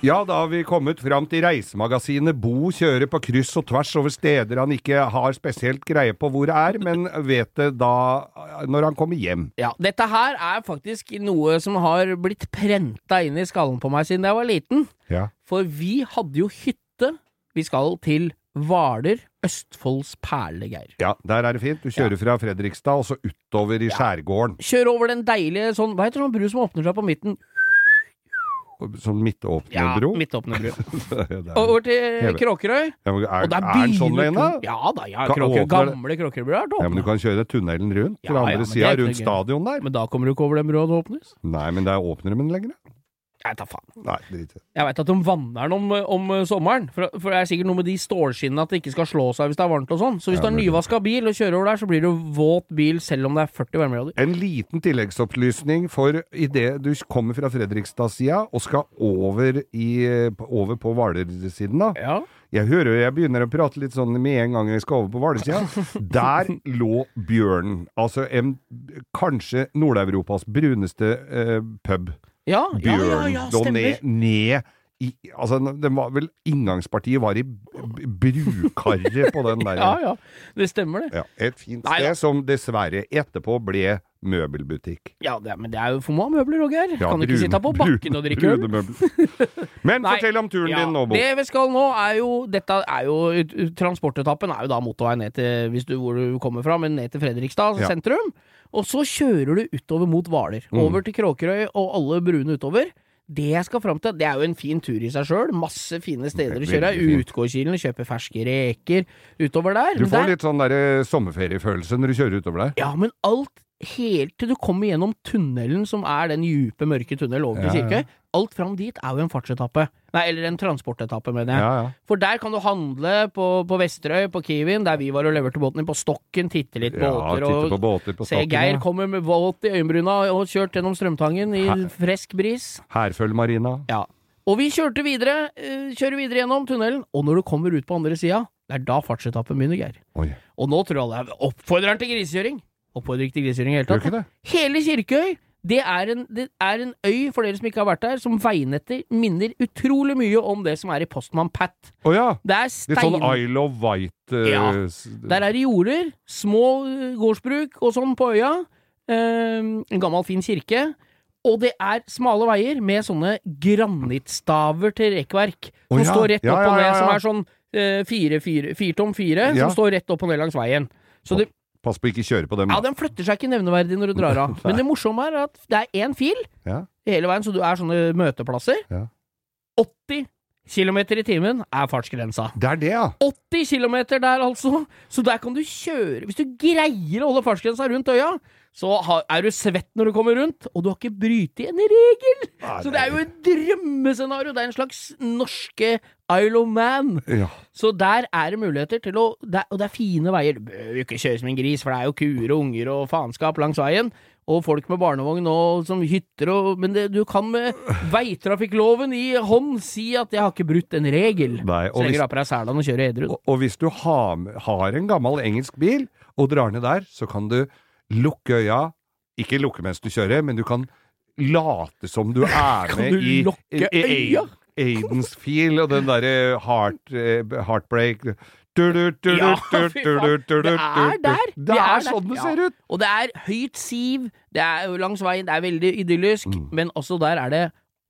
Ja, da har vi kommet fram til reisemagasinet Bo kjører på kryss og tvers over steder han ikke har spesielt greie på hvor det er, men vet det da når han kommer hjem. Ja, dette her er faktisk noe som har blitt prenta inn i skallen på meg siden jeg var liten. Ja. For vi hadde jo hytte. Vi skal til Hvaler, Østfolds perle, Geir. Ja, der er det fint. Du kjører fra Fredrikstad og så utover i skjærgården. Kjør over den deilige sånn Hva heter sånn bru som åpner seg på midten? Sånn midtåpne Ja, bro. midtåpne. Ja, det er- Over til Kråkerøy. Ja, men er, Og der er den sånn? Ja da, ja. Kan Kråker, gamle Kråkerøybrua er Ja, men du kan kjøre tunnelen rundt til Ja, ja, andre ja, sida, rundt stadion der. Men da kommer du ikke over den brua det åpnes. Nei, men der åpner de den lenger. Jeg tar faen. Nei, drit i det. Jeg veit at de vanner den om, om sommeren, for, for det er sikkert noe med de stålskinnene at det ikke skal slå seg hvis det er varmt og sånn. Så hvis Ja, du har nyvaska bil og kjører over der, så blir det våt bil selv om det er 40 varmegrader. En liten tilleggsopplysning for idet du kommer fra Fredrikstad-sida og skal over, i, over på Hvaler-siden, da. Ja. Jeg hører jeg begynner å prate litt sånn med en gang jeg skal over på Hvaler-sida. Der lå bjørnen. Altså en, kanskje Nord-Europas bruneste eh, pub. Ja, ja, ja, ja, stemmer. ned, ned i Altså, den var vel Inngangspartiet var i brukarret på den der. Ja, ja. Det stemmer, det. Ja, et fint Nei sted som dessverre etterpå ble møbelbutikk. Ja, det men det er jo for mange møbler, Roger. Ja, kan du ikke sitte på bakken og drikke øl? Men Nei, fortell om turen Ja, din nå, Bo. Det vi skal nå, er jo Dette er jo Transportetappen er jo da motorvei ned til hvis du, hvor du kommer fra, men ned til Fredrikstad Ja. sentrum. Og så kjører du utover mot Hvaler. Mm. Over til Kråkerøy og alle bruene utover. Det jeg skal fram til, det er jo en fin tur i seg sjøl. Masse fine steder å kjøre. Utgårdkilen, kjøpe ferske reker utover der. Du får der- litt sånn der eh, sommerferiefølelse når du kjører utover der. Ja, men alt helt til du kommer gjennom tunnelen, som er den djupe, mørke tunnelen over til Ja, ja. Alt fram dit er jo en fartsetappe. Nei, eller en transportetappe, mener jeg. Ja. For der kan du handle på, på Vesterøy, på Kiwien, der vi var og leverte båten din, på Stokken, titte litt båter og, på båter på se stokken. Geir ja. kommer med våt i øyenbryna og kjørt gjennom Strømtangen i Her- frisk bris. Herføl-marina. Ja. Og vi kjørte videre, eh, kjører videre gjennom tunnelen, og når du kommer ut på andre sida, det er da fartsetappen begynner, Geir. Oi, Og nå tror alle oppfordrer han til grisekjøring. Oppfordrer ikke til grisekjøring i hele tatt. det? Hele Kirkøy, det er, en, det er en øy, for dere som ikke har vært der, som veinettet minner utrolig mye om det som er i Postman Pat. Å ja! Det er Litt sånn Isle of White uh... Ja. Der er det jorder, små eh, gårdsbruk og sånn på øya. Eh, en gammel, fin kirke. Og det er smale veier med sånne granittstaver til rekkverk. Som oh, ja. står rett opp ja, og ned, som er sånn eh, fire, fire, firtom fire, som står rett opp og ned langs veien. Så det, Pass på ikke kjøre på dem. ja, den flytter seg ikke nevneverdig når du drar av. Men det morsomme er at det er én fil Ja. hele veien, så du er sånne møteplasser. Ja. 80 km i timen er fartsgrensa. Det er det, ja. 80 km der, altså! Så der kan du kjøre Hvis du greier å holde fartsgrensa rundt øya, så er du svett når du kommer rundt, og du har ikke brytet en regel! Nei, Så det er jo et drømmescenario! Det er en slags norske Isle of Man. ja. Så der er det muligheter til å det er, Og det er fine veier. Du bør jo ikke kjøre som en gris, for det er jo kuer og unger og faenskap langs veien. Og folk med barnevogn og som hytter og Men det, du kan med veitrafikkloven i hånd si at 'jeg har ikke brutt en regel'. Nei, og Så jeg graper du på deg selen og kjører edru. Og, og hvis du har, har en gammel engelsk bil og drar ned der, så kan du lukke øya. Ikke lukke mens du kjører, men du kan late som du er med du i øya? Aidens Feel og den derre heart, Heartbreak Ja, Det er der. Det er er sånn det ser ut! Og det er høyt siv, det er langs veien, det er veldig idyllisk, Mm. men også der er det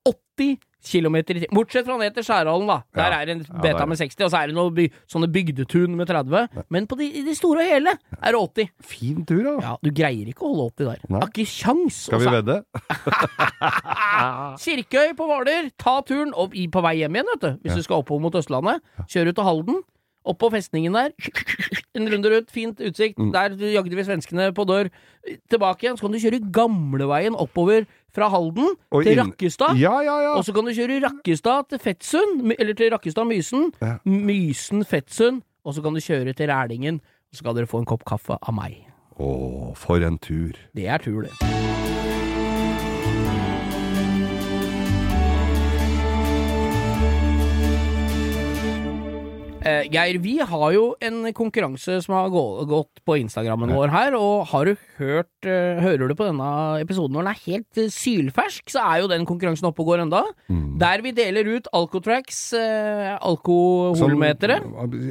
80 km i timen. Bortsett fra ned til Skjærhallen, da. Der Ja. er en Ja, beta med 60, og så er det noen by, sånne bygdetun med 30. Men på de, i det store og hele er det 80. Fin tur, da. Ja, du greier ikke å holde 80 der. Nei. Har ikke kjangs. Skal vi Og så- vedde? Kirkøy på Hvaler, ta turen opp i, på vei hjem igjen, vet du. Hvis du skal oppover mot Østlandet. Kjør ut til Halden. Opp på festningen der. En runde rundt, fint utsikt. Mm. Der jagde vi svenskene på dør. Tilbake igjen. Så kan du kjøre gamleveien oppover fra Halden Og til inn- Rakkestad. Ja, ja, ja. Og så kan du kjøre Rakkestad til Fettsund, eller til Rakkestad-Mysen. Mysen-Fettsund. Og så kan du kjøre til Rælingen. Så skal dere få en kopp kaffe av meg. Å, for en tur. Det er tur, det. Geir, vi har jo en konkurranse som har gå gått på Instagrammen vår her, og har du hørt eh, Hører du på denne episoden når den er helt eh, sylfersk, så er jo den konkurransen oppe og går enda. Mm. Der vi deler ut Alcotracks eh, alkoholmetere.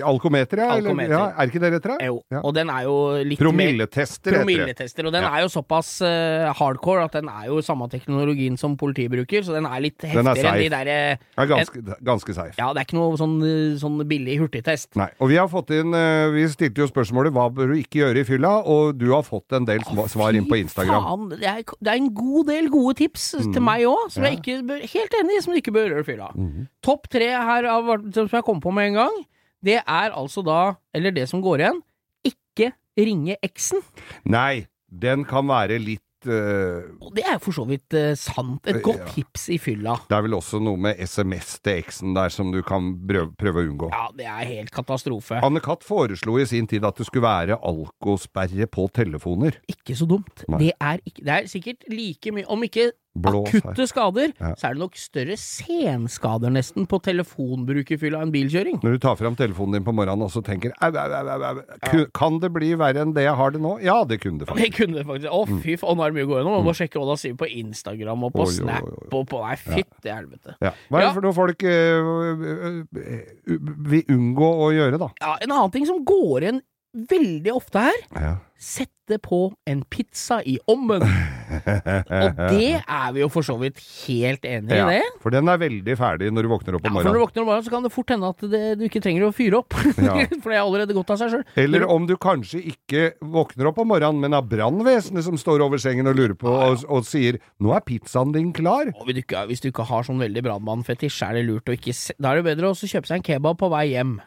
Alkometer, ja. Alkometer. ja. Er ikke det rett? da? Jo, Ja. og den er jo litt mer Promilletester, heter det. Promilletester, og den Ja. er jo såpass eh, hardcore at den er jo samme teknologien som politiet bruker, så den er litt er heftigere enn de derre ganske, ganske safe. Ja, det er ikke noe sånn, eh, sånn billig hurtigtest. Nei, og vi har fått inn eh, Vi stilte jo spørsmålet hva bør du ikke gjøre i fylla, og du har fått en del sva- svar inn på Fy Instagram. Faen, det, er, det er en god del gode tips til meg òg, som Ja. jeg ikke bør, helt enig i, som du ikke bør gjøre i fylla. Mm. Topp tre her av, som jeg kom på med en gang, det er altså da, eller det som går igjen, ikke ringe eksen. Nei, den kan være litt Og det er for så vidt uh, sant. Et godt Ja. tips i fylla. Det er vel også noe med SMS til eksen der som du kan prøve, prøve å unngå. Ja, det er helt katastrofe. Anne Katt foreslo i sin tid at det skulle være alkosperre på telefoner. Ikke så dumt. Det er, ikke, det er sikkert like mye Om ikke Her. akutte skader, Ja. så er det nok større senskader nesten på telefonbruk i fylla enn bilkjøring. Når du tar fram telefonen din på morgenen og så tenker au, au, au, au. Kan det bli verre enn det jeg har det nå? Ja, det kunne det faktisk. Det kunne det faktisk. Å, fy faen, nå er det mye å gå gjennom. Man må sjekke hva de sier på Instagram og på Oi, oi, oi, Snap oi. og på Nei, fytti helvete. Ja. Hva er det Ja. for noe folk øh, øh, øh, vil unngå å gjøre, da? Ja, en annen ting som går igjen veldig ofte her, Ja. sette på en pizza i ommen. Og det er vi jo for så vidt helt enig i, det. For den er veldig ferdig når du våkner opp Ja, morgenen. for når du våkner om morgenen, så kan det fort hende at det, du ikke trenger å fyre opp. Ja. for det er allerede godt av seg sjøl. Eller om du kanskje ikke våkner opp om morgenen, men har brannvesenet som står over sengen og lurer på og, og sier 'nå er pizzaen din klar'. Og hvis du ikke, hvis du ikke har sånn veldig brannmannfetisj, er det lurt å ikke se Da er det bedre å kjøpe seg en kebab på vei hjem.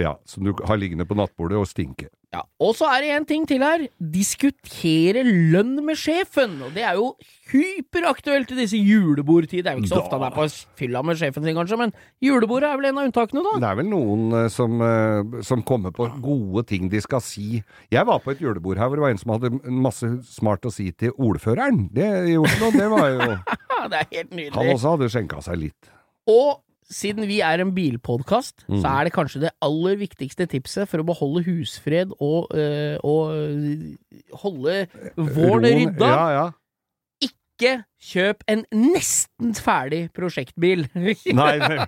Ja, Som du har liggende på nattbordet og stinke. Ja, Og så er det en ting til her. Diskutere lønn med sjefen. Og det er jo hyperaktuelt i disse julebordtider. Det er jo ikke så Da. ofte han er på fylla med sjefen sin, kanskje, men julebordet er vel en av unntakene, da. Det er vel noen eh, som, eh, som kommer på gode ting de skal si. Jeg var på et julebord her hvor det var en som hadde masse smart å si til ordføreren. Det gjorde noe, det var jo det er helt nydelig. Han også hadde skjenka seg litt. Og siden vi er en bilpodkast, Mm. så er det kanskje det aller viktigste tipset for å beholde husfred og, øh, og øh, holde våren rydda. Ja, ja. Ikke kjøp en nesten ferdig prosjektbil. Nei, nei,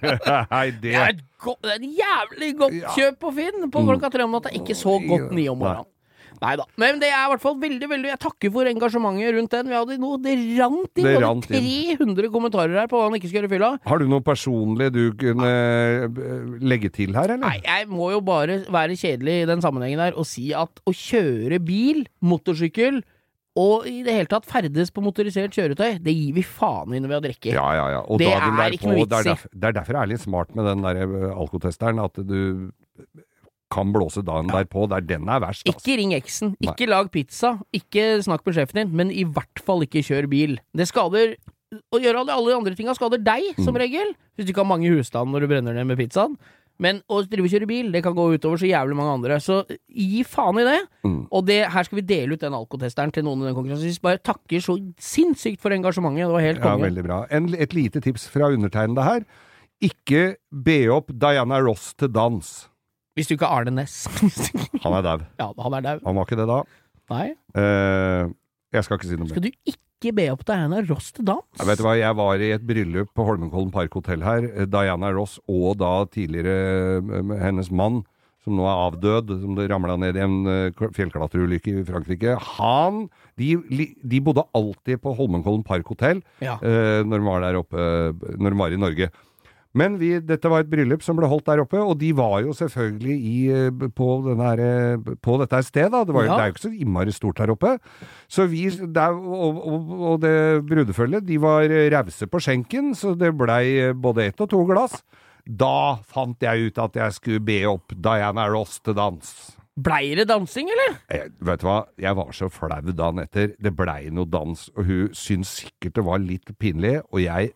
nei det Det er et, go det er et jævlig godt Ja. kjøp på Finn på klokka tre om natta. Ikke så godt ni om morgenen. Nei da. Men det er i hvert fall veldig, veldig Jeg takker for engasjementet rundt den. Vi hadde noe, Det rant inn. Det rant hadde 300 kommentarer her på hva han ikke skal gjøre fylla. Har du noe personlig du kunne Nei. legge til her, eller? Nei, jeg må jo bare være kjedelig i den sammenhengen der og si at å kjøre bil, motorsykkel og i det hele tatt ferdes på motorisert kjøretøy, det gir vi faen i når vi har drikke. Ja, ja, ja. Det er derpå, ikke noe vits i. det er derfor det er litt smart med den der eh, alkotesteren, at du kan blåse dagen derpå, der den er verst. Altså. Ikke ring eksen, ikke lag pizza, ikke snakk med sjefen din, men i hvert fall ikke kjør bil. Det skader Å gjøre alle alle de andre tinga skader deg, Mm. som regel, hvis du ikke har mange husstand når du brenner ned med pizzaen. Men å drive og kjøre bil, det kan gå utover så jævlig mange andre. Så gi faen i det. Mm. Og det, her skal vi dele ut den alkotesteren til noen i den konkurransen. Vi bare takker så sinnssykt for engasjementet. Det var helt Ja, konge. veldig bra. En, et lite tips fra undertegnede her. Ikke be opp Diana Ross til dans. Hvis du ikke er Arne Næss. Han er daud. ja, han er daud. Han var ikke det da. Nei. Eh, jeg skal ikke si noe mer. Skal du ikke be opp Diana Ross til dans? Jeg vet du hva, jeg var i et bryllup på Holmenkollen Park hotell her. Eh, Diana Ross og da tidligere eh, hennes mann, som nå er avdød, som det ramla ned i en fjellklatreulykke i Frankrike. Han de, de bodde alltid på Holmenkollen Park hotell Ja. eh, når de var der oppe, når de var i Norge. Men vi, dette var et bryllup som ble holdt der oppe, og de var jo selvfølgelig i, eh, på, her, eh, på dette stedet. Det, var, Ja. det er jo ikke så innmari stort her oppe. Så vi, der, og, og, og det brudefølget, de var eh, rause på skjenken, så det blei både ett og to glass. Da fant jeg ut at jeg skulle be opp Diana Ross til dans. Blei det dansing, eller? Jeg, vet du hva, jeg var så flau dagen etter. Det blei noe dans, og hun syntes sikkert det var litt pinlig, og jeg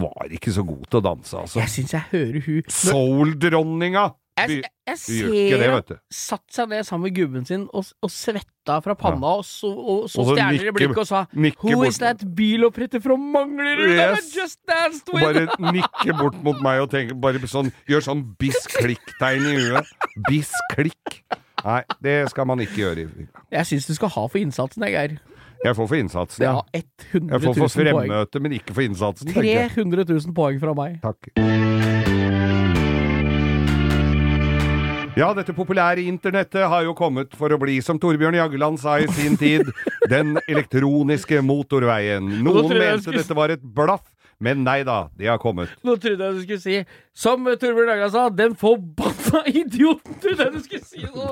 var ikke så god til å danse, altså. Jeg syns jeg hører hun Soul-dronninga! Jeg, jeg, ser vet du. satt seg ned sammen med gubben sin og, og svetta fra panna så, og, så Og så stjerner i blikket og sa Who is that biloppretter fra Manglerud Yes. just danced with? bare nikke bort mot meg og tenke bare sånn Gjør sånn biss-klikk-tegn i huet. Biss-klikk. Nei, det skal man ikke gjøre. Jeg syns du skal ha for innsatsen, jeg, Geir. Jeg får for innsatsen, ja. ja. har 100 Jeg får for fremmøte, men ikke for innsatsen. tenker jeg. 300 000 poeng fra meg. Takk. Ja, dette populære internettet har jo kommet for å bli, som Torbjørn Jagland sa i sin tid, den elektroniske motorveien. Noen mente dette var et blaff, Men nei da, de har kommet. Nå trodde jeg du skulle si Som Torbjørn Laga sa, den forbanna idioten! Trodde jeg du skulle si nå!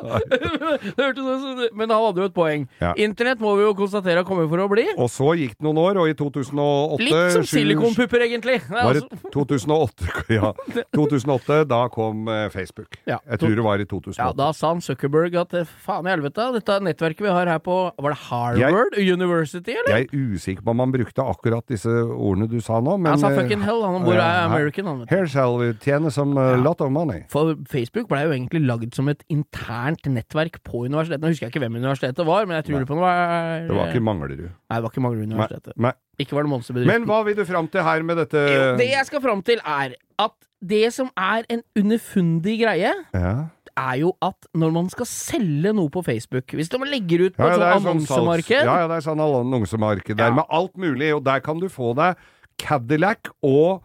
Men han hadde jo et poeng. Ja. Internett må vi jo konstatere har kommet for å bli. Og så gikk det noen år, og i 2008 Litt som silikonpupper, egentlig. Er Var det altså- 2008? Ja. 2008, da kom eh, Facebook. Ja. Jeg tror det var i 2008. Ja, da sa han Zuckerberg at eh, faen i helvete, dette nettverket vi har her på Var det Harvard University, eller? Jeg er usikker på om han brukte akkurat disse ordene du sa nå, men han sa eh, fucking hell, han hvor ja, er American, han vet. Here shall we tjene som uh, lot of money. For Facebook ble jo egentlig lagd som et internt nettverk på universitetet. Nå husker jeg ikke hvem universitetet var, men jeg tror på det var Det var ikke Manglerud. Nei, det var ikke Manglerud Nei, universitetet. nei. Ikke var det Monsterbedriften. Men hva vil du fram til her med dette Jo, det jeg skal fram til, er at det som er en underfundig greie, ja. er jo at når man skal selge noe på Facebook Hvis man legger ut på Ja, ja, et sånn annonsemarked Ja, ja, det er sånn annonsemarked der Ja. med alt mulig, og der kan du få deg Cadillac og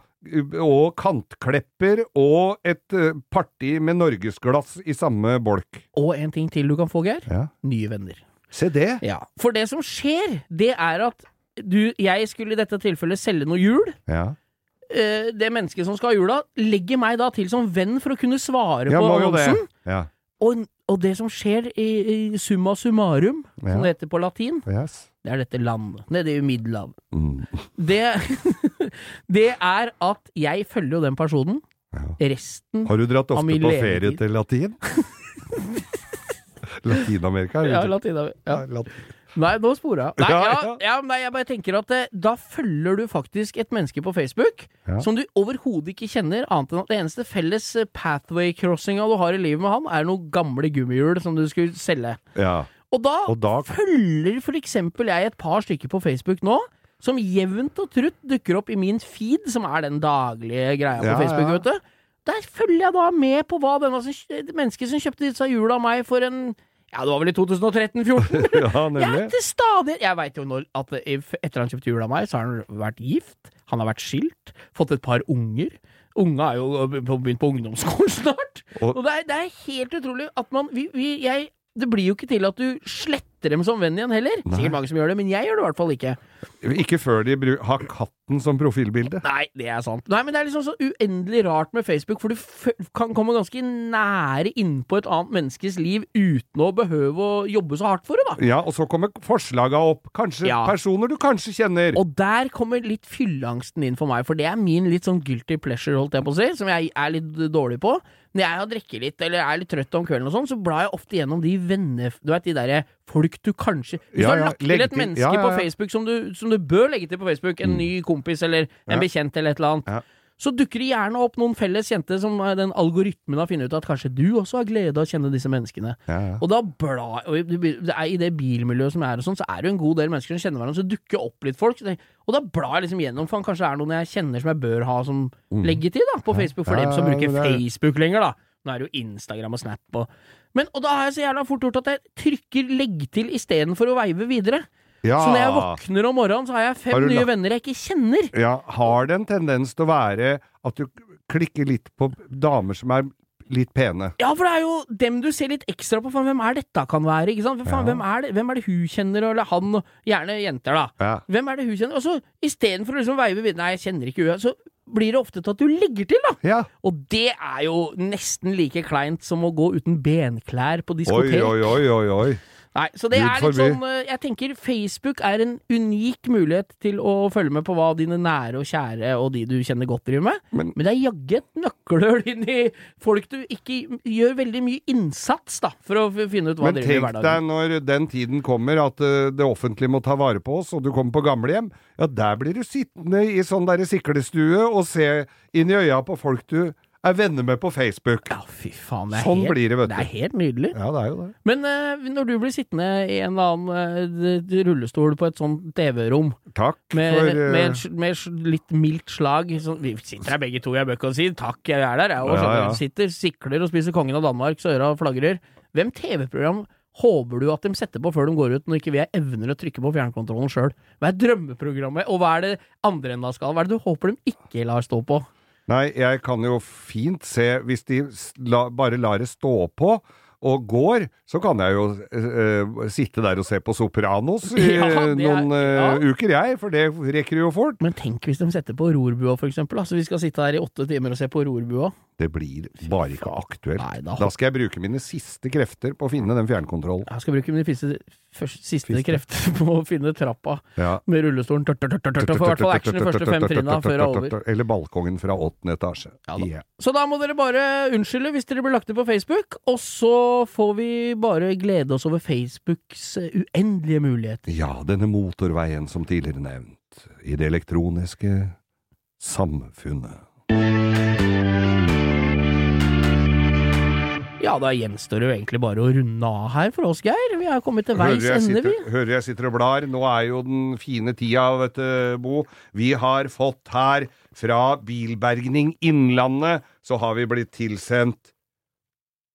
og kantklepper og et eh, parti med norgesglass i samme bolk. Og en ting til du kan få, Geir. Ja. Nye venner. Se det! Ja. For det som skjer, det er at du, jeg skulle i dette tilfellet selge noe hjul. Ja, Eh, det mennesket som skal ha hjula, legger meg da til som venn for å kunne svare på annonsen. Ja. Og, og det som skjer i, i summa summarum, Ja. som det heter på latin, Yes. det er dette landet nede i Middelhavet. Mm. Det, det er at jeg følger jo den personen. Ja. Resten Har du dratt ofte på ferie til latin? Latin-Amerika? Ja, eller? latin, ja. Nei, nå spora jeg. Nei, Ja, ja, ja. ja, nei, jeg bare tenker at eh, da følger du faktisk et menneske på Facebook Ja. som du overhodet ikke kjenner, annet enn at det eneste felles eh, pathway-crossinga du har i livet med han, er noen gamle gummihjul som du skulle selge. ja. Og da, Og da følger for eksempel jeg et par stykker på Facebook nå, som jevnt og trutt dukker opp i min feed, som er den daglige greia på Ja, Facebook, ja. vet du. Der følger jeg da med på hva denne som, det mennesket som kjøpte disse hjula av meg for en Ja, det var vel i 2013-14? Ja, nemlig. til stadig Jeg veit jo når at etter han kjøpte jul av meg, så har han vært gift, han har vært skilt, fått et par unger. Unga er jo begynt på ungdomsskolen snart. Og- Og, det, er, det er helt utrolig at man vi, vi, jeg, Det blir jo ikke til at du sletter dem som venn igjen heller. Nei. Sikkert mange som gjør det, men jeg gjør det i hvert fall ikke. Ikke før de har katten som profilbilde. Nei, det er sant. Nei, men det er liksom så uendelig rart med Facebook, for du kan komme ganske nære innpå et annet menneskes liv uten å behøve å jobbe så hardt for det, da. Ja, og så kommer forslaga opp. Kanskje Ja. personer du kanskje kjenner. Og der kommer litt fylleangsten inn for meg, for det er min litt sånn guilty pleasure, holdt jeg på å si, som jeg er litt dårlig på. Når jeg har drukket litt, eller er litt trøtt om kvelden og sånn, så blar jeg ofte gjennom de venner... Du vet, de derre folk du kanskje Hvis Ja, du har lagt til et menneske ja, ja, på. Facebook som du, som du bør legge til på Facebook, en ny kompis eller en bekjent eller et eller annet, så dukker det gjerne opp noen felles kjente som eh, den algoritmen har funnet ut at kanskje du også har glede av å kjenne disse menneskene. Og da bla, og det er, I det bilmiljøet som er og sånn, så er det jo en god del mennesker som kjenner hverandre, så dukker opp litt folk. Så og da blar jeg liksom gjennom, for kanskje det er noen jeg kjenner som jeg bør ha som legge til da, på Facebook, for Mm. Dem som bruker er- Facebook lenger, da. Nå er det jo Instagram og Snap og Men, og da har jeg så jævla fort gjort at jeg trykker 'legg til' istedenfor å veive videre. ja. Så når jeg våkner om morgenen, så har jeg fem Har nye venner jeg ikke kjenner. ja, Har det en tendens til å være at du klikker litt på damer som er litt pene? Ja, for det er jo dem du ser litt ekstra på. Faen, hvem er dette kan være? Ikke sant? Faen, Ja. hvem, er det, hvem er det hun kjenner, eller han, gjerne jenter, da. Ja. Hvem er det hun kjenner? Og så istedenfor å liksom veive videre Nei, jeg kjenner ikke hun. Så blir det ofte til at du legger til, da. ja. Og det er jo nesten like kleint som å gå uten benklær på Oi, diskotek. oi, oi, oi, oi. Nei, så det Gud er litt forby. sånn eh, Jeg tenker Facebook er en unik mulighet til å følge med på hva dine nære og kjære og de du kjenner godt driver med. Men- Men det er jaggu et nøkkelhull inn i folk du ikke gjør veldig mye innsats da for å f- finne ut hva Men driver tenk i deg når den tiden kommer at eh, det offentlige må ta vare på oss, og du kommer på gamlehjem. Ja, der blir du sittende i sånn derre siklestue og se inn i øya på folk du er venner med på Facebook. Ja, fy faen. Det er Sånn helt, blir det, vet Det er helt nydelig. Ja, det er jo det. Men uh, når du blir sittende i en eller annen uh, rullestol på et sånt TV-rom Takk med, for uh... med, med litt mildt slag sånn, Vi sitter her begge to, jeg bør ikke si takk, jeg er der. Jeg òg. Ja, ja. sitter, sikler og spiser Kongen av Danmark, så øra flagrer. Hvem TV-program håper du at de setter på før de går ut, når ikke vi er evner å trykke på fjernkontrollen sjøl? Hva er drømmeprogrammet, og hva er det andre enden av skalaen? Hva er det du håper de ikke lar stå på? Nei, jeg kan jo fint se, hvis de la, bare lar det stå på, Og går, så kan jeg jo uh, sitte der og se på Sopranos i Ja, er- noen uh, ja. uker, jeg, for det rekker jo fort. Men tenk hvis de setter på rorbua, for eksempel. Altså, vi skal sitte her i åtte timer og se på rorbua. Det blir bare ikke aktuelt. Nei, da- da skal jeg bruke mine siste krefter på å finne den fjernkontrollen. Jeg skal bruke mine første, første, siste Siste. krefter på å finne trappa Ja. med rullestolen. Tør, tør, tør, tør, For i hvert fall action de første fem trinna før det er over. Eller balkongen fra åttende etasje. Ja da. Yeah. Så da må dere bare unnskylde hvis dere blir lagt ut på Facebook, og så får vi bare glede oss over Facebooks uendelige muligheter. Ja, denne motorveien som tidligere nevnt, i det elektroniske samfunnet. Ja, da gjenstår det jo egentlig bare å runde av her for oss, Geir. Vi er kommet til veis ende, vi. hører jeg sitter og blar. Nå er jo den fine tida, vet du, Bo. Vi har fått her fra Bilbergning Innlandet, så har vi blitt tilsendt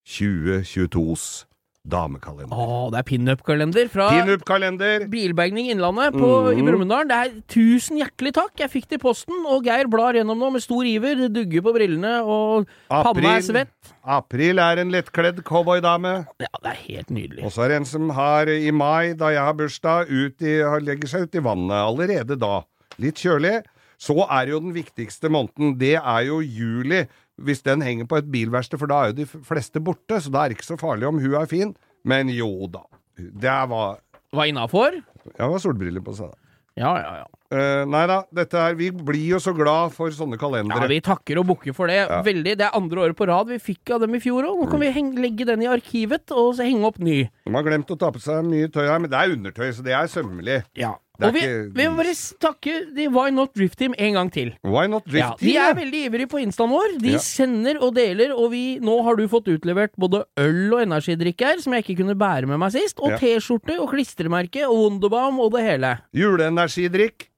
2022s damekalender. Å, det er pinup-kalender fra Pinup-kalender! Bilbergning Innlandet på, i Mhm. Brumunddal. Det er tusen hjertelig takk. Jeg fikk det i posten, og Geir blar gjennom nå med stor iver. Det dugger på brillene, og panna er svett. April er en lettkledd cowboydame. Ja, det er helt nydelig. Og så er det en som har i mai, da jeg har bursdag, ut i, legger seg ut i vannet allerede da. Litt kjølig. Så er jo den viktigste måneden, det er jo juli, hvis den henger på et bilverksted, for da er jo de fleste borte, så da er det ikke så farlig om hun er fin. Men jo da. Det var Var innafor? Jeg har solbriller på seg, da. Ja, ja, ja. Uh, nei da, dette her Vi blir jo så glad for sånne kalendere. Ja. Vi takker og bukker for det. Ja. Veldig, Det er andre året på rad vi fikk av dem i fjor òg. Nå kan vi henge, legge den i arkivet og så henge opp ny. De har glemt å ta på seg mye tøy her, men det er undertøy, så det er sømmelig. Ja. Og vi, ikke- vi må bare takke de Why Not Drift Team en gang til. Why not drift Ja, de er veldig ivrige på instaen vår. De Ja. sender og deler, og vi, nå har du fått utlevert både øl og energidrikk her, som jeg ikke kunne bære med meg sist, og Ja. T-skjorte og klistremerke og Wunderbaum og det hele. Juleenergidrikk.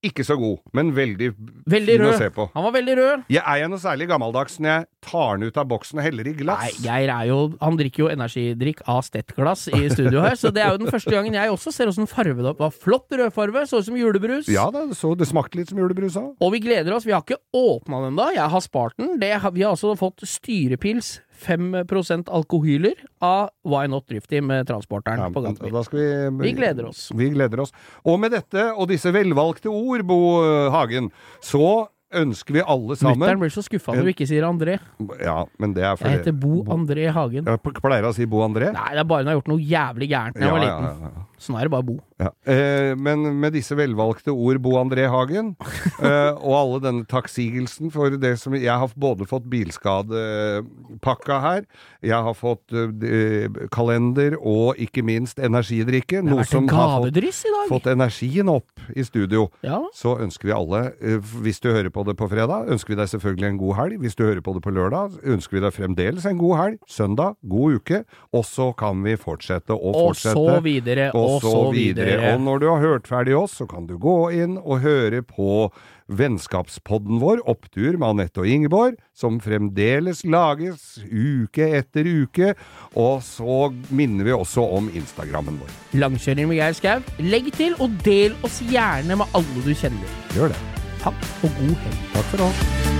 Ikke så god, men veldig, Veldig fin å se på. Han var veldig rød. Jeg er jo noe særlig gammeldags når jeg tar den ut av boksen og heller i Nei, glass. Geir er jo Han drikker jo energidrikk av stettglass i studio her, så det er jo den første gangen jeg også ser åssen farge det var. Flott rødfarge, så ut som julebrus. Ja da, så det smakte litt som julebrus òg. Og vi gleder oss. Vi har ikke åpna den da, Jeg har spart den. Det, vi har altså fått styrepils, 5% alkohyler, av Why Not Drifty med transporteren på gatebil. vi Vi gleder oss. Vi gleder oss. Og med dette og disse velvalgte ord, Bo Hagen, så ønsker vi alle sammen Mutter'n blir så skuffa når du ikke sier André. Ja, men det er Jeg heter Bo André Hagen. Jeg pleier å si Bo André. Nei, det er bare når jeg har gjort noe jævlig gærent da jeg var liten. Ja, ja, ja. Sånn er det bare Bo. Ja. Eh, men med disse velvalgte ord, Bo André Hagen, eh, og alle denne takksigelsen for det som Jeg har både fått bilskadepakka her, jeg har fått eh, kalender og ikke minst energidrikke. Noe som har fått, fått energien opp i studio. Ja. Så ønsker vi alle, eh, hvis du hører på det på fredag, ønsker vi deg selvfølgelig en god helg. Hvis du hører på det på lørdag, ønsker vi deg fremdeles en god helg. Søndag, god uke. Og så kan vi fortsette og fortsette. Og så videre, og så videre. Og når du har hørt ferdig oss, så kan du gå inn og høre på vennskapspodden vår, Opptur med Anette og Ingeborg, som fremdeles lages uke etter uke. Og så minner vi også om Instagrammen vår. Langkjøring med Geir Skau. Legg til, og del oss gjerne med alle du kjenner. Gjør det. Takk, og god helg. Takk for oss.